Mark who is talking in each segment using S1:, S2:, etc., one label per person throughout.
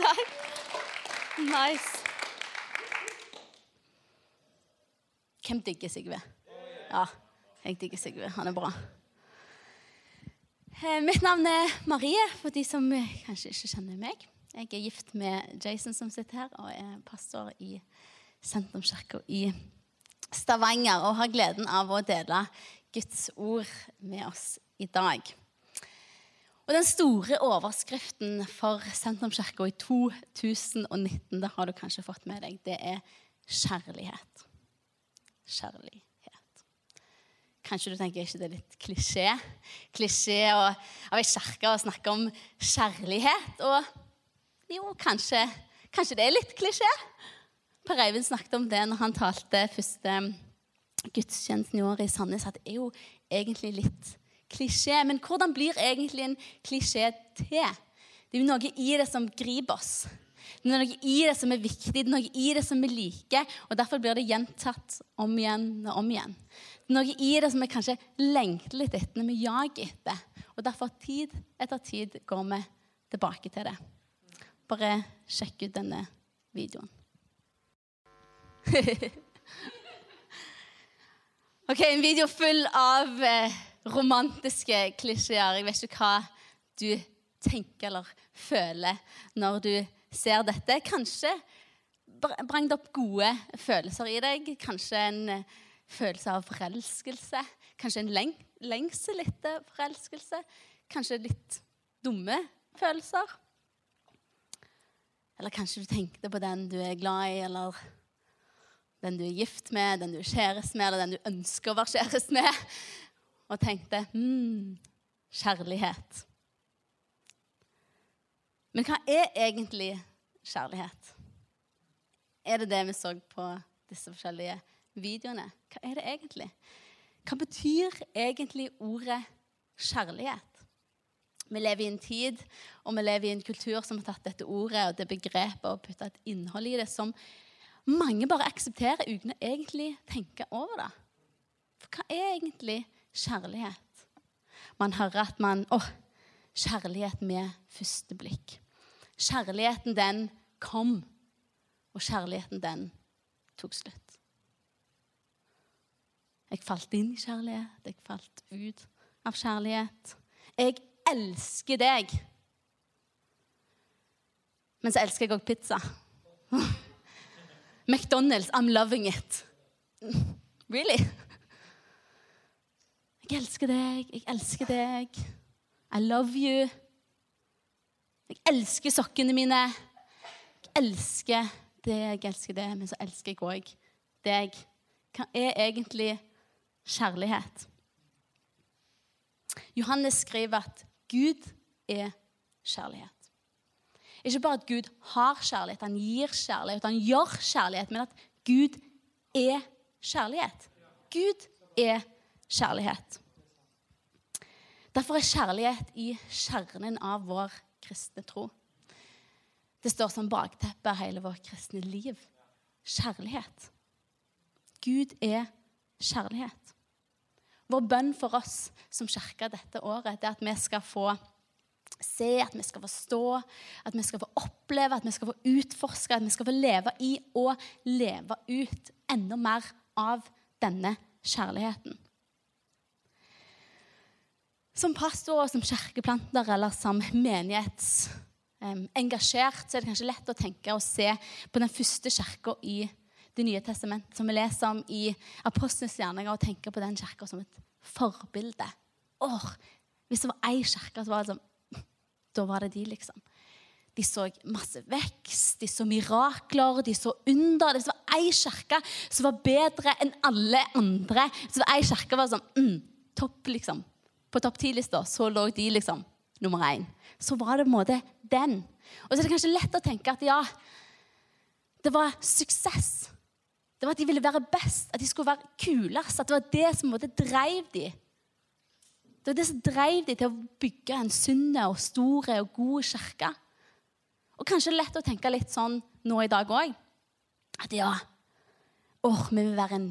S1: Takk. Nice. Hvem digger Sigve? Ja, jeg digger Sigve. Han er bra. Eh, Mitt navn er Marie, for de som kanskje ikke kjenner meg. Jeg er gift med Jason som sitter her, og er pastor i Sentrumskirka i Stavanger. Og har gleden av å dele Guds ord med oss i dag. Og Den store overskriften for Sentrumskirka i 2019, det har du kanskje fått med deg, det er kjærlighet. Kjærlighet. Kanskje du tenker ikke det er litt klisjé? Klisjé av ei kirke å snakke om kjærlighet. Og jo, kanskje, kanskje det er litt klisjé. Per Eivind snakket om det når han talte første gudstjenesten i år i Sandnes, at det er jo egentlig litt klisjé. Men hvordan blir egentlig en klisjé til? Det er jo noe i det som griper oss. Det er noe i det som er viktig, det er noe i det som vi liker. Og derfor blir det gjentatt om igjen og om igjen. Det er noe i det som vi kanskje lengter litt etter når vi jager etter. Og derfor tid etter tid går vi tilbake til det. Bare sjekk ut denne videoen. ok, En video full av eh, romantiske klisjeer. Jeg vet ikke hva du tenker eller føler når du ser dette. Kanskje brang det opp gode følelser i deg. Kanskje en eh, følelse av forelskelse. Kanskje en leng lengsel etter forelskelse. Kanskje litt dumme følelser. Eller kanskje du tenkte på den du er glad i, eller den du er gift med, den du er kjæreste med, eller den du ønsker å være kjæreste med, og tenkte hmm, kjærlighet. Men hva er egentlig kjærlighet? Er det det vi så på disse forskjellige videoene? Hva er det egentlig? Hva betyr egentlig ordet kjærlighet? Vi lever i en tid og vi lever i en kultur som har tatt dette ordet og det begrepet og putta et innhold i det som mange bare aksepterer uten å egentlig tenke over det. For hva er egentlig kjærlighet? Man hører at man Å, kjærlighet med første blikk. Kjærligheten, den kom, og kjærligheten, den tok slutt. Jeg falt inn i kjærlighet, jeg falt ut av kjærlighet. Jeg elsker deg. Men så elsker jeg òg pizza. McDonald's, I'm loving it. Really? Jeg elsker deg, jeg elsker deg. I love you. Jeg elsker sokkene mine. Jeg elsker deg. jeg elsker det, men så elsker jeg òg deg. Hva er egentlig kjærlighet? Johannes skriver at Gud er kjærlighet. Ikke bare at Gud har kjærlighet, han gir kjærlighet, han gjør kjærlighet, men at Gud er kjærlighet. Gud er kjærlighet. Derfor er kjærlighet i kjernen av vår kristne tro. Det står som bakteppe hele vårt kristne liv. Kjærlighet. Gud er kjærlighet. Vår bønn for oss som kirke dette året det er at vi skal få se, at vi skal forstå, at vi skal få oppleve, at vi skal få utforske, at vi skal få leve i og leve ut enda mer av denne kjærligheten. Som pastor og som kirkeplanter eller som menighetsengasjert så er det kanskje lett å tenke og se på den første kirka i Det nye testamentet, som vi leser om i Apostlenes gjerninger, og tenke på den kirka som et forbilde. Åh, hvis det var ei kirke, så var det sånn Da var det de, liksom. De så masse vekst, de så mirakler, de så under. Det var ei kirke som var bedre enn alle andre. Så ei kirke var sånn mm, topp, liksom på topp ti-lista, så lå de liksom nummer én. Så var det på en måte den. Og så er det kanskje lett å tenke at ja, det var suksess. Det var at de ville være best, at de skulle være kulest. At det var det som måte drev de. Det var det som drev de til å bygge en sunn og stor og god kirke. Og kanskje lett å tenke litt sånn nå i dag òg. At ja, åh, vi vil være en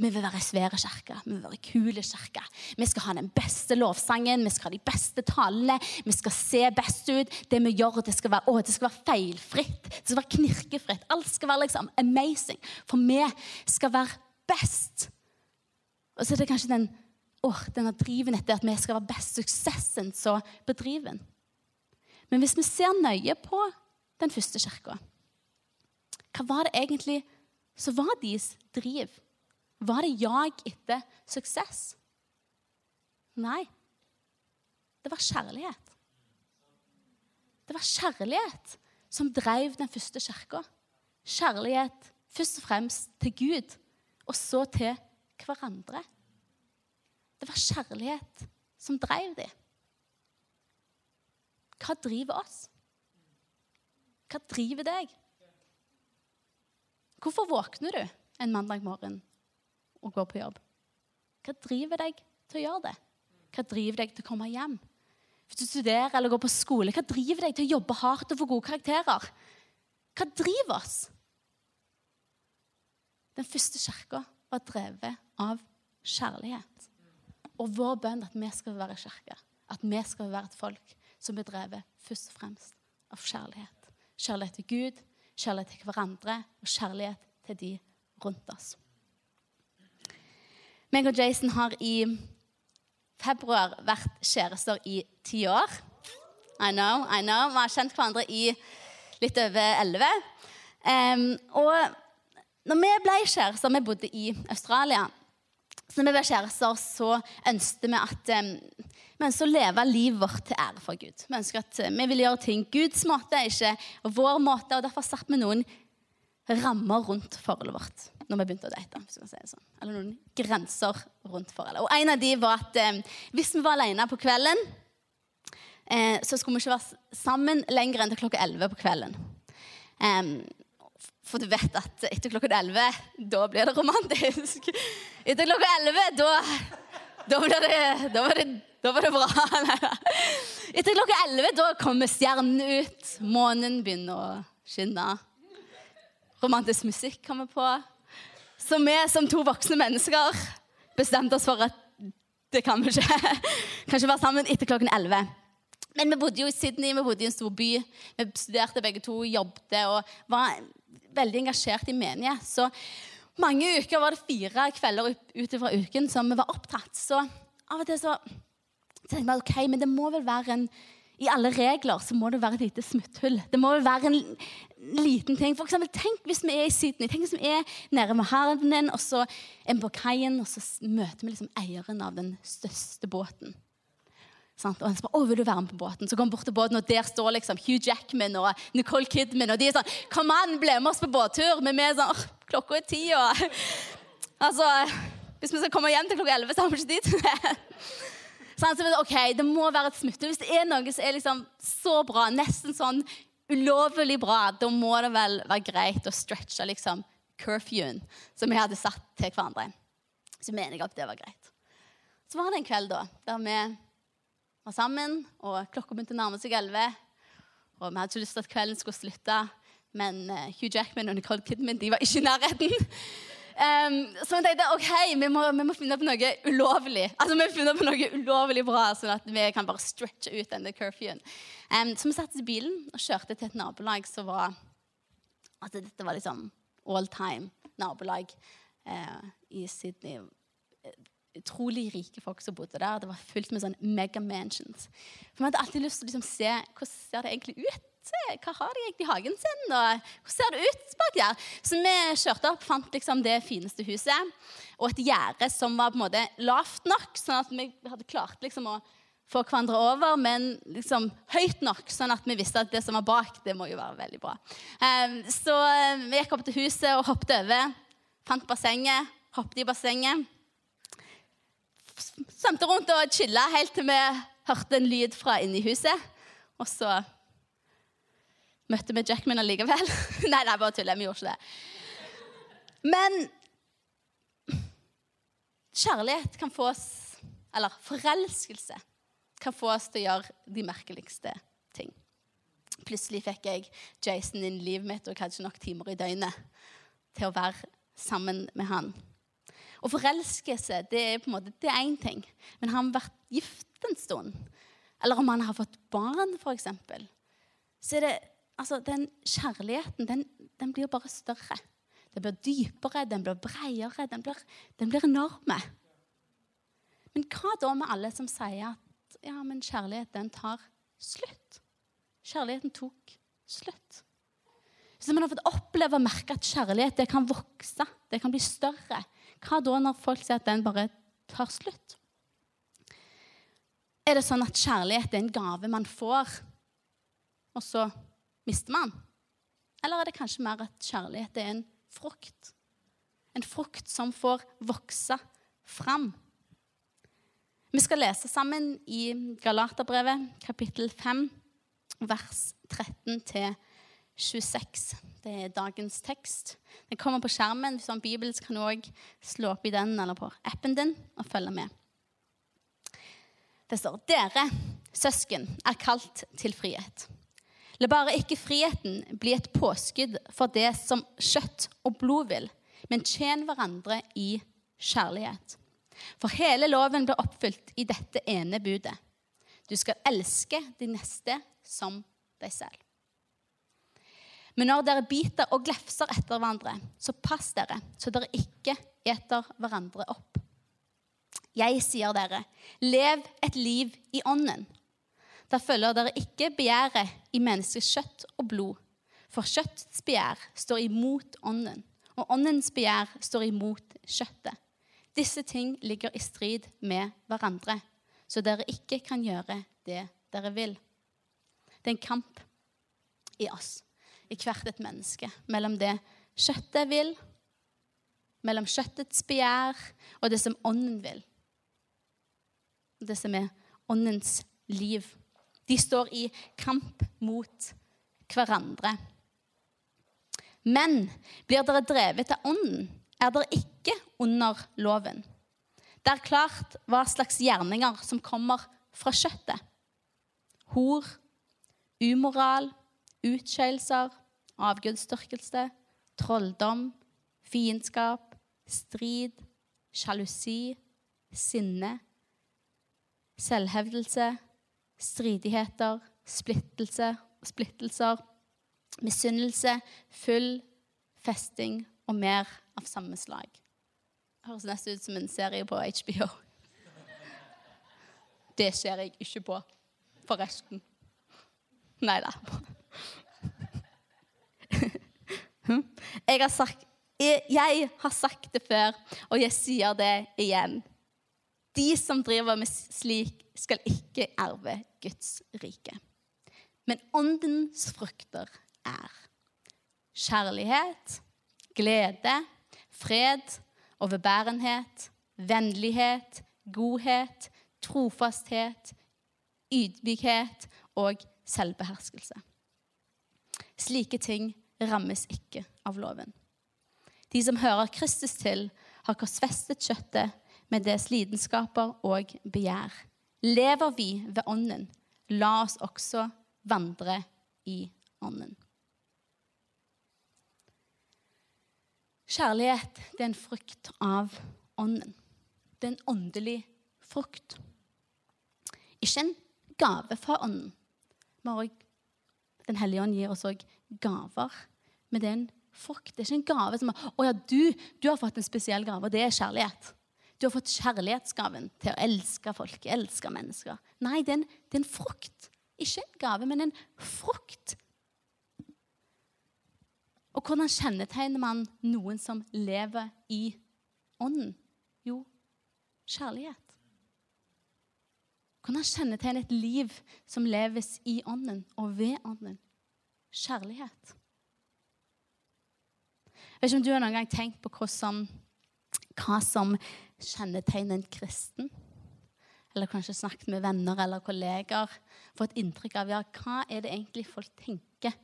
S1: vi vil være svære kirker, Vi vil være kule kirker. Vi skal ha den beste lovsangen, vi skal ha de beste talene. Vi skal se best ut. Det vi gjør, det skal være, å, det skal være feilfritt. Det skal være knirkefritt. Alt skal være liksom amazing. For vi skal være best. Og så er det kanskje den, å, denne driven etter at vi skal være best, suksessen så bedriven. Men hvis vi ser nøye på den første kirka, hva var det egentlig som var deres driv? Var det jag etter suksess? Nei. Det var kjærlighet. Det var kjærlighet som drev den første kirka. Kjærlighet først og fremst til Gud, og så til hverandre. Det var kjærlighet som drev dem. Hva driver oss? Hva driver deg? Hvorfor våkner du en mandag morgen og går på jobb? Hva driver deg til å gjøre det? Hva driver deg til å komme hjem? Hvis du studerer eller går på skole, hva driver deg til å jobbe hardt og få gode karakterer? Hva driver oss? Den første kirka var drevet av kjærlighet. Og vår bønn er at vi skal være kirke. At vi skal være et folk som er drevet først og fremst av kjærlighet. Kjærlighet til Gud, kjærlighet til hverandre og kjærlighet til de rundt oss. Meg og Jason har i februar vært kjærester i ti år. I know, I know. Vi har kjent hverandre i litt over elleve. Um, og når vi ble kjærester, vi bodde i Australia så når vi ble kjærester, så ønsket vi at um, vi ønsker å leve livet vårt til ære for Gud. Vi ønsker at vi vil gjøre ting Guds måte, ikke vår måte. og Derfor satte vi noen rammer rundt forholdet vårt når vi begynte å date. Si sånn. Eller noen grenser rundt forholdet. Og En av de var at eh, hvis vi var alene på kvelden, eh, så skulle vi ikke være sammen lenger enn til klokka 11 på kvelden. Eh, for du vet at etter klokka 11, da blir det romantisk. Etter klokka 11, da, da, blir det, da, var det, da var det bra. Etter klokka 11, da kommer stjernene ut. Månen begynner å skinne. Romantisk musikk kommer på. Så vi som to voksne mennesker bestemte oss for at det kan vi ikke. Kan være sammen etter klokken 11. Men vi bodde jo i Sydney, vi bodde i en stor by. Vi studerte begge to, jobbet og var veldig engasjert i menighet. Så mange uker var det fire kvelder ut fra uken som vi var opptatt. Så av og til så tenkte vi ok, men det må vel være en i alle regler så må det være et lite smutthull. Det må vel være en liten ting. For eksempel, tenk hvis vi er i Sydney, tenk hvis vi er nede med havnen, og så er vi på kaien, og så møter vi liksom eieren av den største båten. Og han spør, å, vil du være med på båten. Så går han bort til båten, og der står liksom Hugh Jackman og Nicole Kidman. Og de er sånn Kom an, bli med oss på båttur. Men vi er sånn Klokka er ti, og Altså Hvis vi skal komme hjem til klokka elleve, så har vi ikke tid til det. Så det, ok, det må være et smutthull. Hvis det er noe som er liksom så bra, nesten sånn ulovlig bra, da må det vel være greit å stretche liksom curfewen som vi hadde satt til hverandre. Så mener jeg at det var greit. Så var det en kveld da, der vi var sammen, og klokka begynte å nærme seg elleve. Og vi hadde ikke lyst til at kvelden skulle slutte, men eh, Hugh Jackman og Nicole Kidman de var ikke i nærheten. Um, så jeg tenkte ok, vi må, vi må, finne på noe ulovlig. Altså vi må finne på noe ulovlig bra, sånn at vi kan bare stretche ut denne curfewen. Um, så vi satte i bilen og kjørte til et nabolag som var altså Dette var liksom all time nabolag uh, i Sydney. Utrolig rike folk som bodde der. Det var fullt med sånn mega mansions. For Vi hadde alltid lyst til å liksom se hvordan ser det egentlig ut se, hva har de egentlig i hagen sin? Og hvordan ser det ut bak der? Så vi kjørte opp, fant liksom det fineste huset. Og et gjerde som var på en måte lavt nok, sånn at vi hadde klart liksom å få hverandre over, men liksom høyt nok, sånn at vi visste at det som var bak, det må jo være veldig bra. Um, så eh, vi gikk opp til huset og hoppet over. Fant bassenget, hoppet i bassenget. Svømte rundt og chilla helt til vi hørte en lyd fra inni huset. Og så møtte vi Jackman allikevel. nei, nei, bare tuller. Vi gjorde ikke det. Men kjærlighet kan få oss Eller forelskelse kan få oss til å gjøre de merkeligste ting. Plutselig fikk jeg Jason inn i livet mitt og jeg hadde ikke nok timer i døgnet til å være sammen med han. Og forelskelse det er på en måte, det er én ting. Men har han vært gift en stund, eller om han har fått barn, f.eks., så er det altså, den kjærligheten den, den blir bare større. Den blir dypere, den blir bredere, den blir, den blir enorme. Men hva da med alle som sier at ja, men kjærlighet den tar slutt? Kjærligheten tok slutt. Så man har fått oppleve og merke at kjærlighet det kan vokse, det kan bli større. Hva da når folk sier at den bare tar slutt? Er det sånn at kjærlighet er en gave man får, og så mister man? Eller er det kanskje mer at kjærlighet er en frukt? En frukt som får vokse fram. Vi skal lese sammen i Galaterbrevet, kapittel 5, vers 13-26. Det er dagens tekst. Den kommer på skjermen. Hvis du har en bibel, kan du òg slå opp i den eller på appen din og følge med. Det står Dere, søsken, er kalt til frihet. La bare ikke friheten bli et påskudd for det som kjøtt og blod vil, men tjen hverandre i kjærlighet. For hele loven blir oppfylt i dette ene budet. Du skal elske de neste som deg selv. Men når dere biter og glefser etter hverandre, så pass dere, så dere ikke eter hverandre opp. Jeg sier dere, lev et liv i ånden. Da følger dere ikke begjæret i menneskets kjøtt og blod. For kjøttets begjær står imot ånden, og åndens begjær står imot kjøttet. Disse ting ligger i strid med hverandre, så dere ikke kan gjøre det dere vil. Det er en kamp i oss i hvert et menneske. Mellom det kjøttet vil, mellom kjøttets begjær og det som ånden vil. Det som er åndens liv. De står i kamp mot hverandre. Men blir dere drevet av ånden, er dere ikke under loven. Det er klart hva slags gjerninger som kommer fra kjøttet. Hor, umoral, utskeielser, avgudsdyrkelse, trolldom, fiendskap, strid, sjalusi, sinne, selvhevdelse, stridigheter, splittelse, splittelser, misunnelse, full festing og mer av samme slag. Høres nesten ut som en serie på HBO. Det ser jeg ikke på, forresten. Nei da. Jeg har, sagt, jeg har sagt det før, og jeg sier det igjen. De som driver med slik, skal ikke erve Guds rike. Men åndens frukter er kjærlighet, glede, fred, overbærenhet, vennlighet, godhet, trofasthet, ydmykhet og selvbeherskelse. Slike ting rammes ikke av loven. De som hører Kristus til, har korsfestet kjøttet med dets lidenskaper og begjær. Lever vi ved Ånden, la oss også vandre i Ånden. Kjærlighet det er en frukt av Ånden. Det er en åndelig frukt. Ikke en gave fra Ånden. Den hellige ånd gir oss òg gaver. Men det er en frukt. Det er ikke en gave som er, Å ja, du, du har fått en spesiell gave, og det er kjærlighet. Du har fått kjærlighetsgaven til å elske folk, elske mennesker. Nei, det er en, det er en frukt. Ikke en gave, men en frukt. Og hvordan kjennetegner man noen som lever i ånden? Jo, kjærlighet. Hvordan kjennetegner et liv som leves i ånden og ved ånden? Kjærlighet. Jeg vet ikke om du har noen gang tenkt på hvordan, hva som kjennetegner en kristen. Eller kanskje snakket med venner eller kolleger. Fått inntrykk av ja, hva er det egentlig folk tenker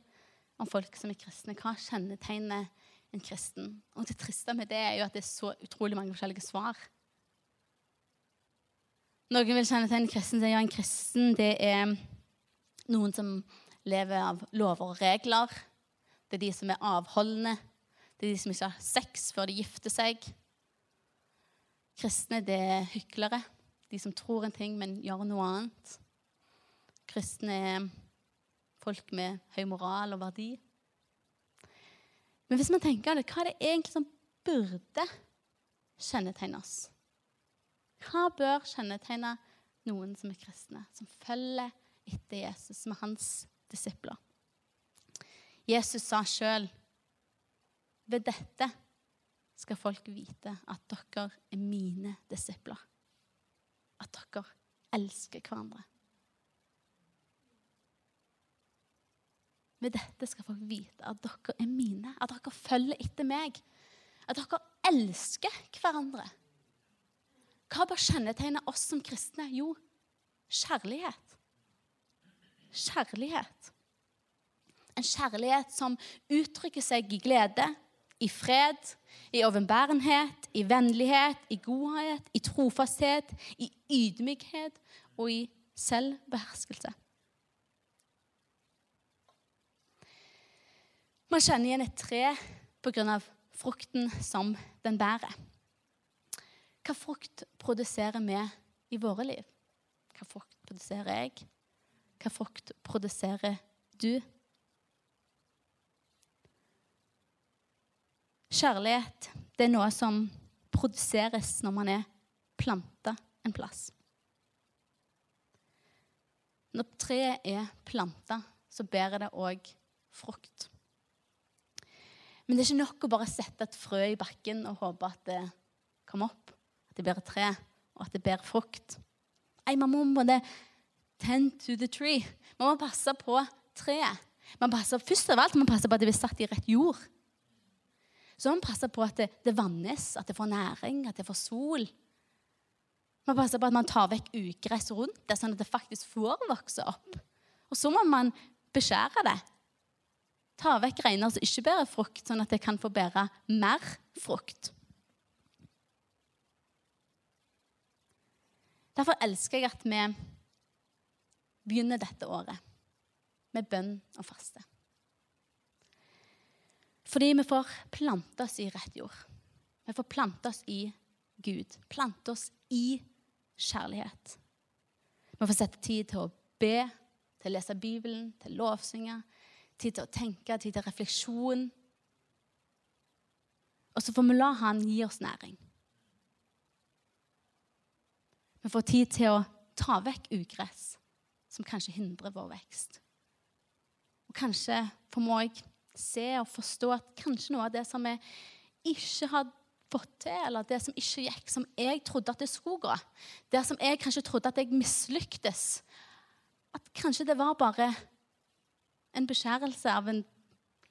S1: om folk som er kristne. Hva kjennetegner en kristen? Og det triste med det er jo at det er så utrolig mange forskjellige svar. Noen vil kjennetegne en kristen som ja, en kristen det er noen som lever av lover og regler. Det er de som er avholdne. Det er de som ikke har sex før de gifter seg. Kristne det er hyklere. De som tror en ting, men gjør noe annet. Kristne er folk med høy moral og verdi. Men hvis man tenker det, hva er det egentlig som burde kjennetegne oss? Hva bør kjennetegne noen som er kristne, som følger etter Jesus, som er hans disipler? Jesus sa sjøl ved dette skal folk vite at dere er mine disipler. At dere elsker hverandre. Ved dette skal folk vite at dere er mine, at dere følger etter meg. At dere elsker hverandre. Hva bør kjennetegne oss som kristne? Jo, kjærlighet. Kjærlighet. En kjærlighet som uttrykker seg i glede, i fred, i overbærenhet, i vennlighet, i godhet, i trofasthet, i ydmykhet og i selvbeherskelse. Man kjenner igjen et tre pga. frukten som den bærer. Hva frukt produserer vi i våre liv? Hva frukt produserer jeg? Hva frukt produserer du? Kjærlighet det er noe som produseres når man er planta en plass. Når treet er planta, så bærer det òg frukt. Men det er ikke nok å bare sette et frø i bakken og håpe at det kommer opp, at det bærer tre, og at det bærer frukt. Nei, Man må både tend to the tree. Man må passe på treet. Man passer, først av alt man passe på at det blir satt i rett jord. Så må man passe på at det, det, vannes, at det får næring, at det får sol. Man må passe på at man tar vekk ugress rundt det, sånn at det faktisk får vokse opp. Og så må man beskjære det. Ta vekk greiner som ikke bærer frukt, sånn at det kan få bære mer frukt. Derfor elsker jeg at vi begynner dette året med bønn og faste. Fordi vi får plante oss i rett jord. Vi får plante oss i Gud. Plante oss i kjærlighet. Vi får sette tid til å be, til å lese Bibelen, til lovsynge. Tid til å tenke, tid til refleksjon. Og så får vi la Han gi oss næring. Vi får tid til å ta vekk ugress som kanskje hindrer vår vekst. Og kanskje får vi òg se og forstå at kanskje noe av det som vi ikke har fått til, eller det som ikke gikk som jeg trodde at det skulle gå, det som jeg kanskje trodde at jeg mislyktes At kanskje det var bare en beskjærelse av en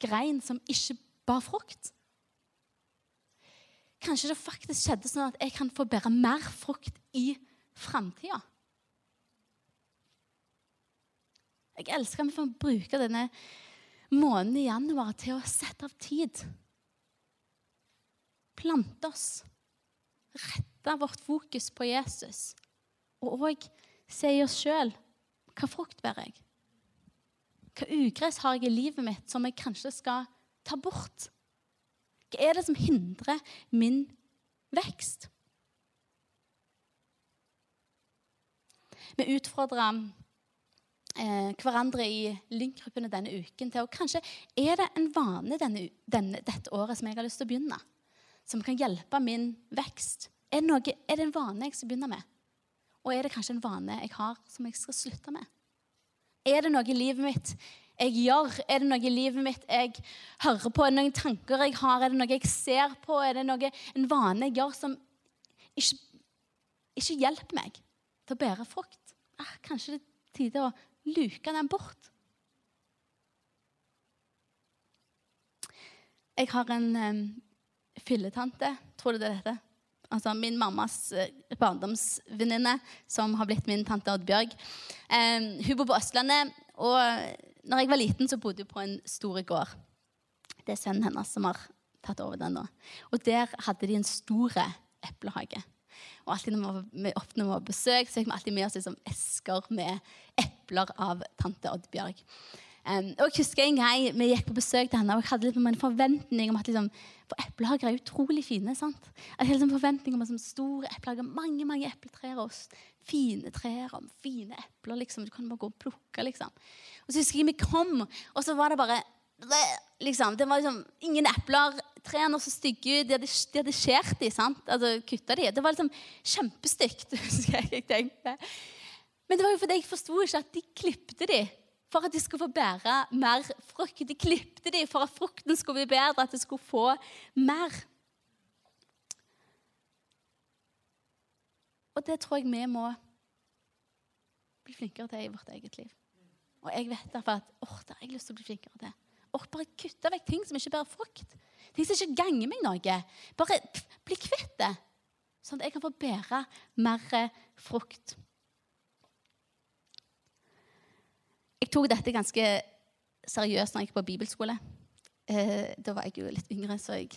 S1: grein som ikke bar frukt. Kanskje det faktisk skjedde sånn at jeg kan få bære mer frukt i framtida. Jeg elsker at vi får bruke denne måneden i januar til å sette av tid. Plante oss. Rette vårt fokus på Jesus. Og òg se i oss sjøl hva frukt bærer jeg? Hva ugress har jeg i livet mitt som jeg kanskje skal ta bort? Hva er det som hindrer min vekst? Vi utfordrer hverandre i Link-gruppene denne uken til. Og kanskje er det en vane denne, denne, dette året som jeg har lyst til å begynne. Som kan hjelpe min vekst. Er det, noe, er det en vane jeg skal begynne med? Og er det kanskje en vane jeg har som jeg skal slutte med? Er det noe i livet mitt jeg gjør? Er det noe i livet mitt jeg hører på? Er det noen tanker jeg har? Er det noe jeg ser på? Er det noe, en vane jeg gjør som ikke, ikke hjelper meg til å bære frukt? Ah, kanskje det er tide å luke den bort. Jeg har en um, fylletante, tror du det heter? Altså min mammas uh, barndomsvenninne som har blitt min tante Oddbjørg. Um, hun bor på Østlandet, og når jeg var liten, så bodde hun på en stor gård. Det er sønnen hennes som har tatt over den nå. Og der hadde de en stor eplehage. Og alltid når vi, når var på besøk, så fikk vi alltid med oss liksom esker med epler av tante Oddbjørg. Um, og jeg husker en gang vi gikk på besøk til henne, og jeg hadde litt en forventning om at liksom, For eplehager er utrolig fine. sant? Jeg hadde liksom en forventning om sånn store eplehager, mange mange epletrær og fine trær og fine epler. liksom, Du kan bare gå og plukke, liksom. Og så husker jeg vi kom, og så var det bare liksom, Det var liksom ingen epler. Trærne så stygge. De hadde, de hadde skjært sant? Altså de. Det var liksom kjempestygt. husker jeg tenkte. Men det var jo fordi jeg forsto ikke at de klipte de for at de skulle få bære mer frukt. De klipte de for at frukten skulle bli bedre, at de skulle få mer. Og det tror jeg vi må bli flinkere til i vårt eget liv. Og jeg vet derfor at åh, det har jeg lyst til å bli flinkere til. Åh, bare kutte vekk ting som ikke bærer frukt. Ting som ikke ganger meg noe. Bare bli kvitt det, sånn at jeg kan få bære mer frukt. Jeg tok dette ganske seriøst når jeg gikk på bibelskole. Eh, da var jeg jo litt yngre, så jeg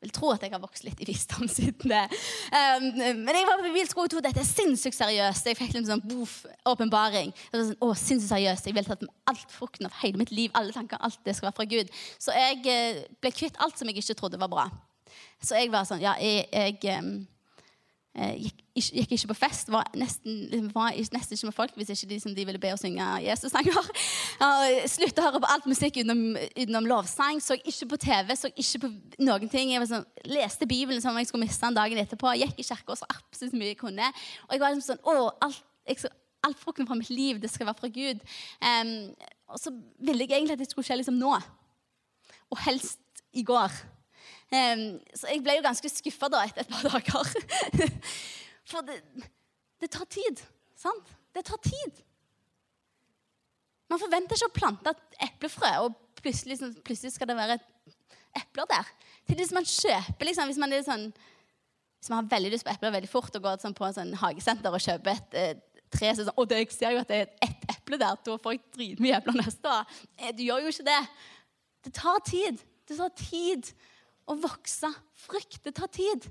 S1: vil tro at jeg har vokst litt i visdom siden det. Um, men jeg var på bibelskole og tok dette sinnssykt seriøst. Jeg fikk en sånn bof, åpenbaring. Sånn, å, sinnssykt seriøst. Jeg ville tatt med alt frukten av hele mitt liv. alle tanker, alt det skal være fra Gud. Så jeg eh, ble kvitt alt som jeg ikke trodde var bra. Så jeg var sånn Ja, jeg, jeg um, Eh, gikk, gikk, ikke på fest, var nesten, liksom, var nesten ikke med folk hvis ikke de, som de ville be å synge Jesus-sanger. Sluttet å høre på alt musikk utenom, lovsang. Så ikke på TV, så ikke på noen ting. Jeg sånn, leste Bibelen som jeg skulle miste den dagen etterpå. Gikk i kirka så absolutt mye jeg kunne. Og jeg var liksom sånn Å, alt, jeg, alt frukten fra mitt liv, det skal være fra Gud. Um, og så ville jeg egentlig at det skulle skje liksom nå. Og helst i går. Um, så jeg ble jo ganske skuffa etter et par dager. For det, det, tar tid. Sant? Det tar tid. Man forventer ikke å plante et eplefrø, og plutselig, plutselig skal det være epler der. Til det man kjøper, liksom, hvis man, sånn, hvis man har veldig lyst på epler veldig fort og går sånn, på en sånn hagesenter og kjøper et eh, tre så sånn, og det, jeg ser jo at det er ett eple der, da får jeg dritmye epler neste år. Eh, du gjør jo ikke det. Det tar tid. Det tar tid å vokse. Frykt det tar tid.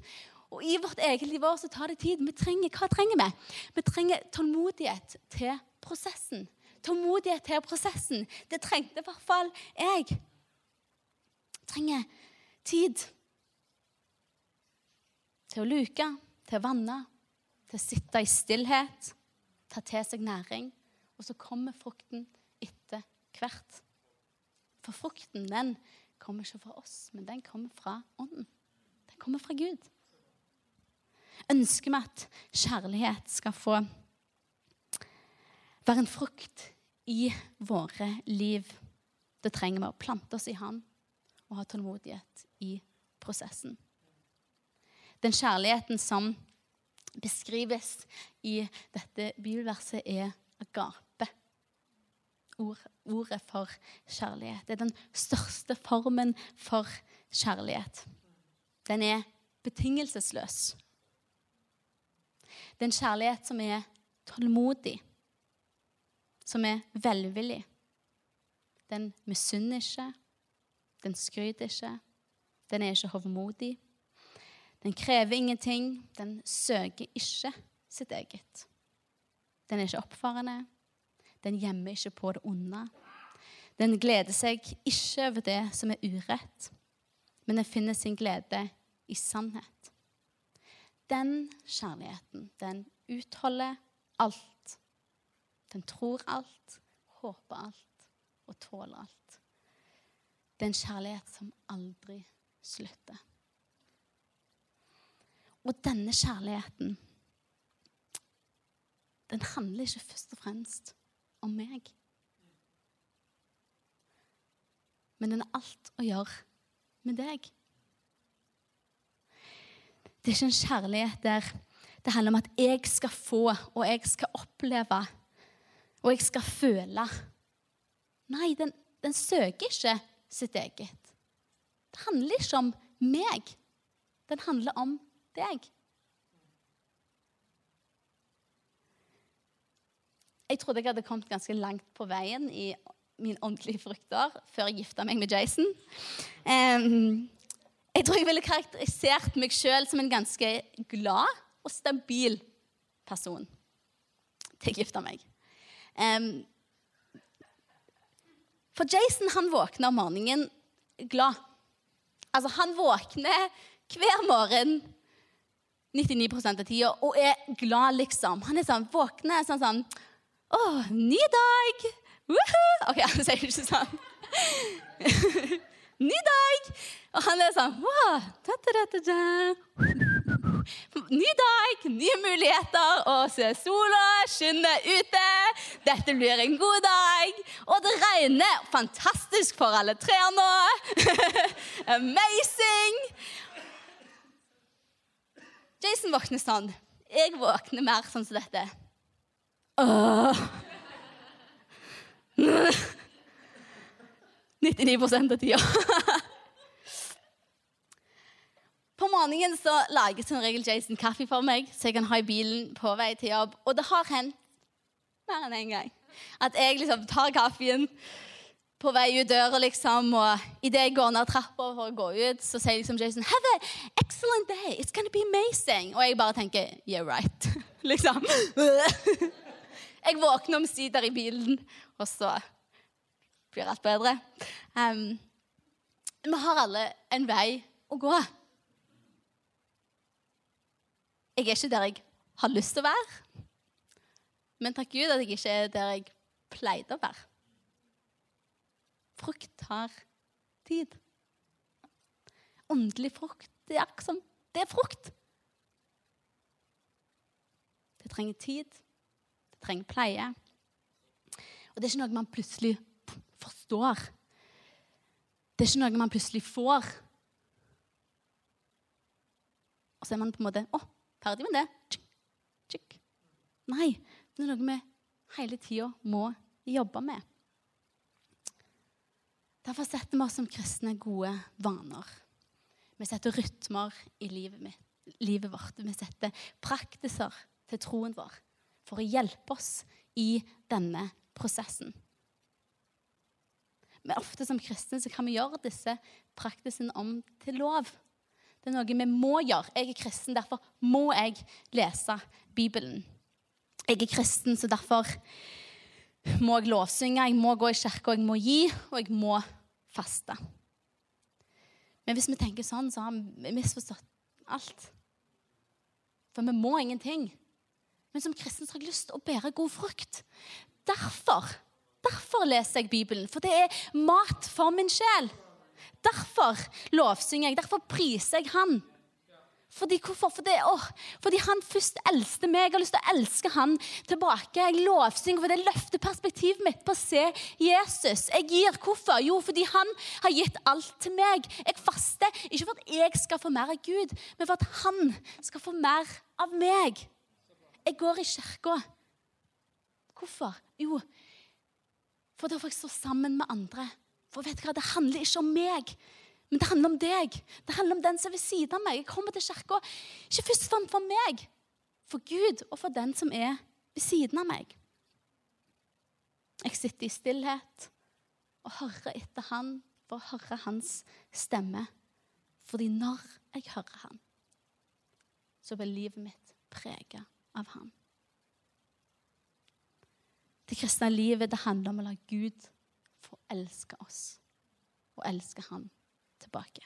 S1: Og i vårt eget liv så tar det tid. Vi trenger, hva trenger vi? Vi trenger tålmodighet til prosessen. Tålmodighet til prosessen. Det trengte i hvert fall jeg trenger tid til å luke, til å vanne, til å sitte i stillhet, ta til seg næring. Og så kommer frukten etter hvert. For frukten, den kommer ikke fra oss, men den kommer fra Ånden. Den kommer fra Gud. Ønsker vi at kjærlighet skal få være en frukt i våre liv, da trenger vi å plante oss i Han og ha tålmodighet i prosessen. Den kjærligheten som beskrives i dette bibelverset, er agape ord, ordet for kjærlighet. Det er den største formen for kjærlighet. Den er betingelsesløs. Det er en kjærlighet som er tålmodig, som er velvillig. Den misunner ikke, den skryter ikke, den er ikke hovmodig. Den krever ingenting, den søker ikke sitt eget. Den er ikke oppfarende, den gjemmer ikke på det onde. Den gleder seg ikke over det som er urett, men den finner sin glede i sannhet. Den kjærligheten, den utholder alt. Den tror alt, håper alt og tåler alt. Det er en kjærlighet som aldri slutter. Og denne kjærligheten, den handler ikke først og fremst om meg. Men den har alt å gjøre med deg. Det er ikke en kjærlighet der det handler om at jeg skal få, og jeg skal oppleve, og jeg skal føle. Nei, den, den søker ikke sitt eget. Det handler ikke om meg. Den handler om deg. Jeg trodde jeg hadde kommet ganske langt på veien i mine åndelige frukter før jeg gifta meg med Jason. Jeg tror jeg ville karakterisert meg sjøl som en ganske glad og stabil person til jeg gifta meg. For Jason han våkner om morgenen glad. Altså, han våkner hver morgen 99 av tida og er glad, liksom. Han er sånn, våkner sånn sånn Å, ny dag! Woohoo! OK, han sier ikke sånn. ny dag! Og han er sånn wow, da, da, da, Ny dag, nye muligheter, og se sola skinne ute. Dette blir en god dag. Og det regner. Fantastisk for alle trær nå. Amazing. Jason våkner sånn. Jeg våkner mer sånn som dette. Åh. 99 av tida. På morgenen så lager som regel Jason kaffe for meg, så jeg kan ha i bilen på vei til jobb. Og det har hendt mer enn én en gang at jeg liksom tar kaffen på vei ut døra, liksom, og idet jeg går ned trappa for å gå ut, så sier liksom Jason Have an excellent day. It's gonna be amazing. Og jeg bare tenker Yeah, right. liksom. Jeg våkner omsider i bilen, og så blir alt bedre. Um, vi har alle en vei å gå. Jeg er ikke der jeg har lyst til å være. Men takk Gud at jeg ikke er der jeg pleide å være. Frukt tar tid. Åndelig frukt det er akkurat som det er frukt. Det trenger tid. Trenger pleie. Og det er ikke noe man plutselig forstår. Det er ikke noe man plutselig får. Og så er man på en måte Å, Ferdig med det. Tsk, tsk. Nei, det er noe vi hele tida må jobbe med. Derfor setter vi oss som kristne gode vaner. Vi setter rytmer i livet, mitt, livet vårt. Vi setter praktiser til troen vår for å hjelpe oss i denne prosessen. Men ofte som kristne så kan vi gjøre disse praktisene om til lov. Det er noe vi må gjøre. Jeg er kristen, derfor må jeg lese Bibelen. Jeg er kristen, så derfor må jeg lovsynge, jeg må gå i kirka, jeg må gi, og jeg må faste. Men hvis vi tenker sånn, så har vi misforstått alt. For vi må ingenting. Men som kristen har jeg lyst til å bære god frukt. Derfor, derfor leser jeg Bibelen. For det er mat for min sjel. Derfor lovsynger jeg. Derfor priser jeg han. Fordi, hvorfor? Fordi, åh, fordi han først eldste meg. Jeg har lyst til å elske han tilbake. Jeg lovsynger for det løfter perspektivet mitt på å se Jesus. Jeg gir hvorfor? Jo, fordi han har gitt alt til meg. Jeg faster ikke for at jeg skal få mer av Gud, men for at han skal få mer av meg. Jeg går i kirka. Hvorfor? Jo, for da får jeg stå sammen med andre. For vet du hva, det handler ikke om meg, men det handler om deg. Det handler om den som er ved siden av meg. Jeg kommer til kirka ikke først og fremst for meg, for Gud og for den som er ved siden av meg. Jeg sitter i stillhet og hører etter Han for å høre Hans stemme. Fordi når jeg hører Han, så blir livet mitt preget av ham. Det kristne livet det handler om å la Gud få elske oss og elske ham tilbake.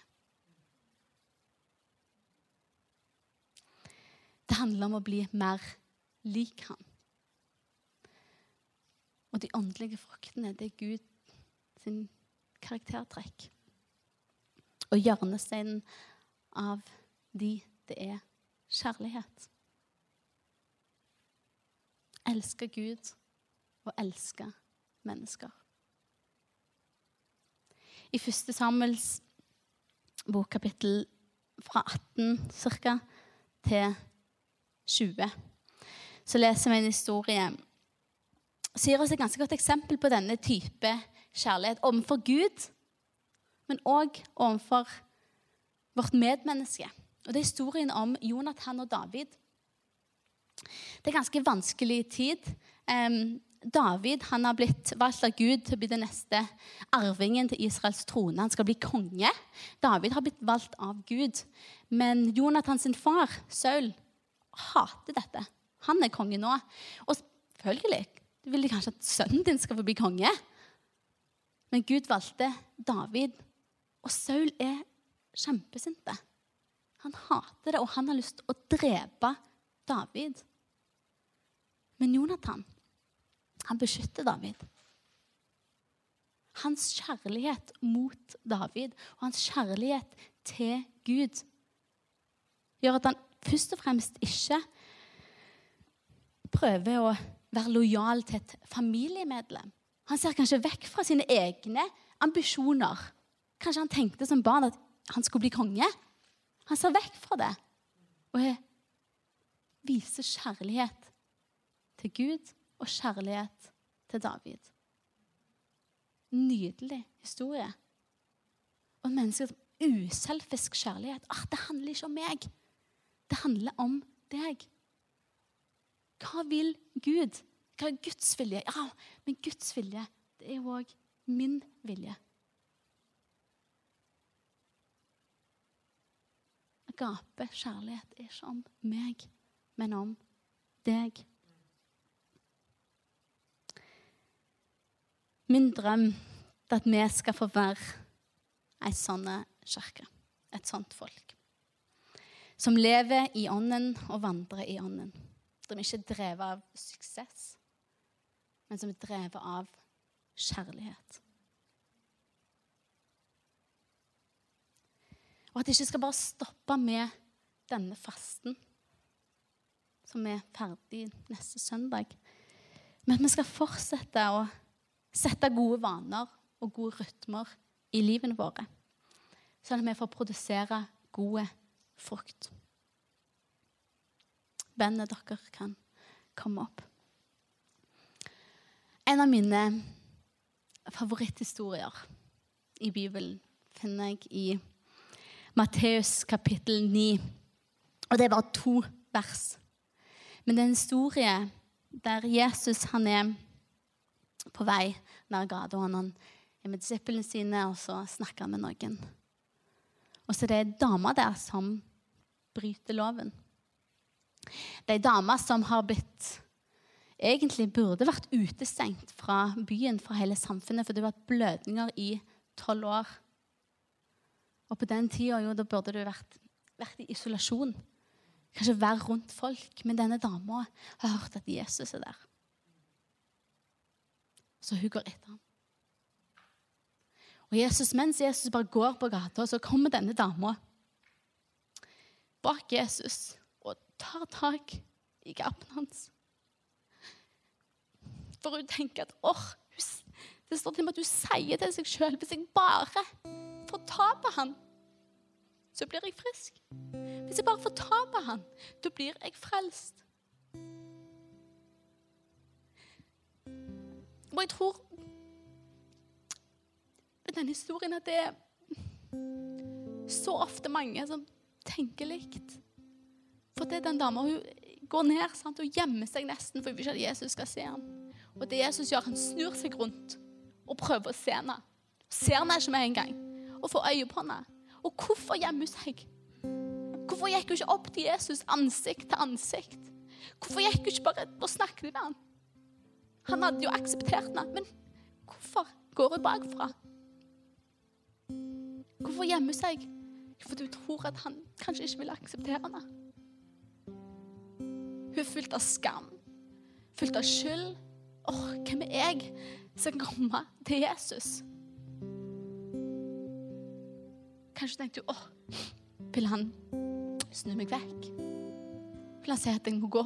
S1: Det handler om å bli mer lik ham. Og de åndelige fruktene, det er Gud sin karaktertrekk. Og hjørnesteinen av de, det er kjærlighet. Elske Gud og elske mennesker. I 1. Samuels bokkapittel fra 18 ca. til 20 så leser vi en historie gir oss et ganske godt eksempel på denne type kjærlighet overfor Gud, men òg overfor vårt medmenneske. Og Det er historien om Jonathan og David. Det er ganske vanskelig tid. David han har blitt valgt av Gud til å bli den neste arvingen til Israels trone. Han skal bli konge. David har blitt valgt av Gud. Men Jonathan sin far, Saul, hater dette. Han er konge nå. Og selvfølgelig vil de kanskje at sønnen din skal få bli konge. Men Gud valgte David, og Saul er kjempesinte. Han hater det, og han har lyst til å drepe David. Men Jonathan, han beskytter David. Hans kjærlighet mot David og hans kjærlighet til Gud gjør at han først og fremst ikke prøver å være lojal til et familiemedlem. Han ser kanskje vekk fra sine egne ambisjoner. Kanskje han tenkte som barn at han skulle bli konge. Han ser vekk fra det og viser kjærlighet til Gud og kjærlighet til David. Nydelig historie. Og mennesker menneske som uselfisk kjærlighet. Ah, det handler ikke om meg. Det handler om deg. Hva vil Gud? Hva er Guds vilje? Ja, men Guds vilje, det er jo òg min vilje. Agape kjærlighet er ikke om meg, men om deg. Min drøm er at vi skal få være ei sånn kirke. Et sånt folk. Som lever i ånden og vandrer i ånden. Som ikke er drevet av suksess, men som er drevet av kjærlighet. Og at det ikke skal bare stoppe med denne fasten, som er ferdig neste søndag. Men vi skal fortsette å sette gode vaner og gode rytmer i livene våre. Sånn at vi får produsere gode frukt. Bandet dere kan komme opp. En av mine favoritthistorier i Bibelen finner jeg i Matteus kapittel 9. Og det er bare to vers. Men det er en historie der Jesus han er på vei nær gata. Han er med disiplene sine, og så snakker han med noen. Og så er det ei dame der som bryter loven. Det er ei dame som har blitt egentlig burde vært utestengt fra byen, fra hele samfunnet, for det har vært blødninger i tolv år. Og på den tida burde du vært, vært i isolasjon. Kanskje være rundt folk. Men denne dama har hørt at Jesus er der. Så hun går etter ham. Og Jesus, Mens Jesus bare går på gata, så kommer denne dama bak Jesus og tar tak i gapen hans. For hun tenker at åh, det står til og med at hun sier til seg sjøl hvis jeg bare får ta på han, så blir jeg frisk. Hvis jeg bare får ta på han, da blir jeg frelst. Og jeg tror med denne historien at det er så ofte mange som tenker likt. For det er den dama hun går ned sant, og gjemmer seg nesten for hun vil ikke at Jesus skal se ham. Og det Jesus gjør, han snur seg rundt og prøver å se henne. Ser henne ikke med en gang og får øye på henne. Og hvorfor gjemmer hun seg? Hvorfor gikk hun ikke opp til Jesus ansikt til ansikt? Hvorfor gikk hun ikke bare og snakket med ham? Han hadde jo akseptert henne, men hvorfor går hun bakfra? Hvorfor gjemme seg? Fordi hun tror at han kanskje ikke vil akseptere henne. Hun er fylt av skam, fylt av skyld. Åh, hvem er jeg som kan komme til Jesus? Kanskje tenkte du åh, vil han snu meg vekk? Vil han si at jeg må gå?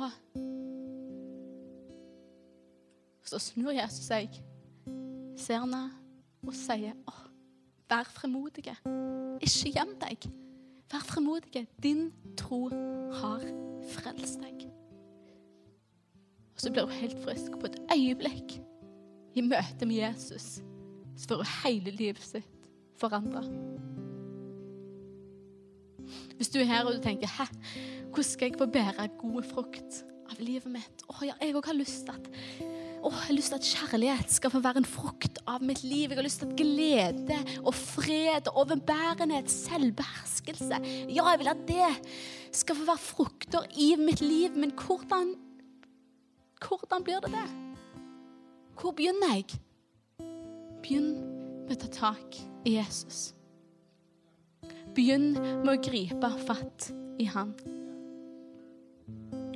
S1: Så snur Jesus seg, ser henne og sier å, Vær fremodige. Ikke gjem deg. Vær fremodige. Din tro har frelst deg. Og så blir hun helt frisk på et øyeblikk i møte med Jesus. Så får hun hele livet sitt forandra. Hvis du er her og du tenker Hæ, hvordan skal jeg få bære god frukt av livet mitt? Å, ja, jeg òg har lyst at å, jeg har lyst til at kjærlighet skal få være en frukt av mitt liv. Jeg har lyst til at glede og fred og overbærenhet, selvbeherskelse Ja, jeg vil at det skal få være frukter i mitt liv. Men hvordan, hvordan blir det det? Hvor begynner jeg? Begynn med å ta tak i Jesus. Begynn med å gripe fatt i han.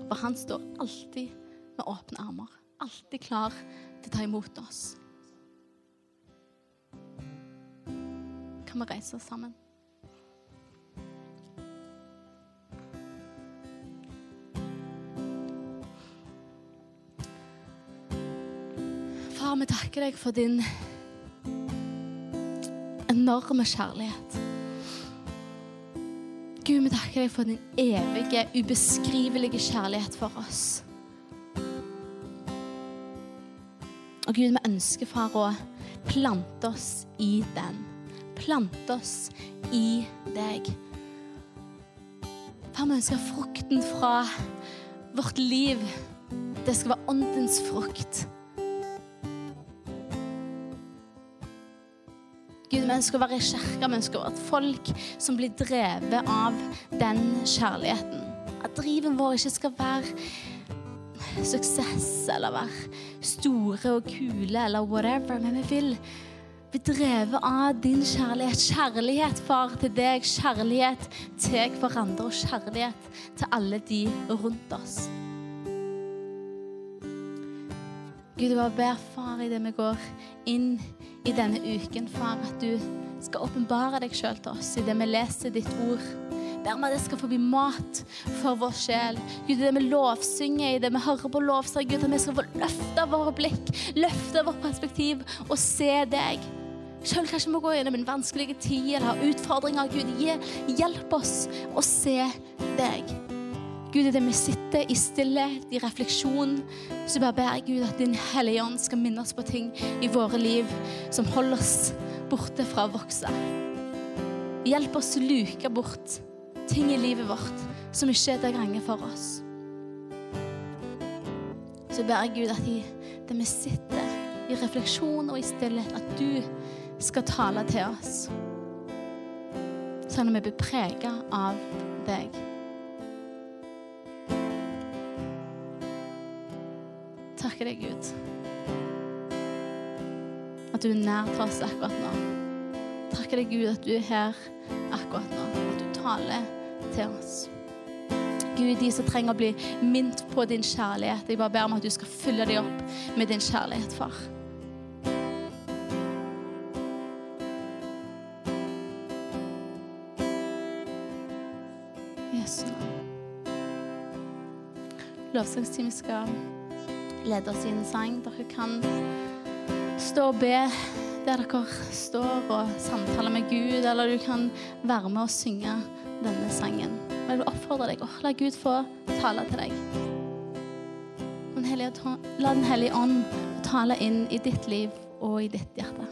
S1: For han står alltid med åpne armer. Alltid klar til å ta imot oss. Kan vi reise oss sammen? Far, vi takker deg for din enorme kjærlighet. Gud, vi takker deg for din evige, ubeskrivelige kjærlighet for oss. Og Gud, vi ønsker, far, å plante oss i den. Plante oss i deg. Far, vi ønsker frukten fra vårt liv. Det skal være åndens frukt. Gud, vi ønsker å være i kirka, vi ønsker å være et folk som blir drevet av den kjærligheten. At driven vår ikke skal være suksess eller være store og kule eller whatever, men vi vil bli drevet av din kjærlighet. Kjærlighet, far, til deg. Kjærlighet til hverandre og kjærlighet til alle de rundt oss. Gud, jeg ber, far, idet vi går inn i denne uken, far, at du skal åpenbare deg sjøl til oss idet vi leser ditt ord. Ber meg at det skal få bli mat for vår sjel. Gud, det vi lovsynger, i det vi hører på lovsang, Gud, at vi skal få løfte våre blikk, løfte vårt perspektiv og se deg. Selv kanskje vi må gå gjennom en vanskelig tid eller har utfordringer. Gud, hjelp oss å se deg. Gud, idet vi sitter i stillhet, i refleksjon, så bare ber jeg Gud at Din Hellige Ånd skal minne oss på ting i våre liv som holder oss borte fra å vokse. Hjelp oss å luke bort ting i livet vårt som ikke er til gagn for oss. Så ber jeg Gud at i det vi sitter i refleksjon og i stillhet, at du skal tale til oss. Sånn at vi blir prega av deg. Takker deg, Gud. At du er nær til oss akkurat nå. Takker deg, Gud, at du er her akkurat nå. At du taler til oss. Gud, de som trenger å bli minnet på din kjærlighet, jeg bare ber om at du skal fylle dem opp med din kjærlighet, far. Jesu navn. Lovsangsteamet skal lede oss i en sang. Dere kan stå og be der dere står og samtaler med Gud, eller du kan være med og synge denne sangen. Men jeg vil oppfordre deg å la Gud få tale til deg. La Den hellige ånd tale inn i ditt liv og i ditt hjerte.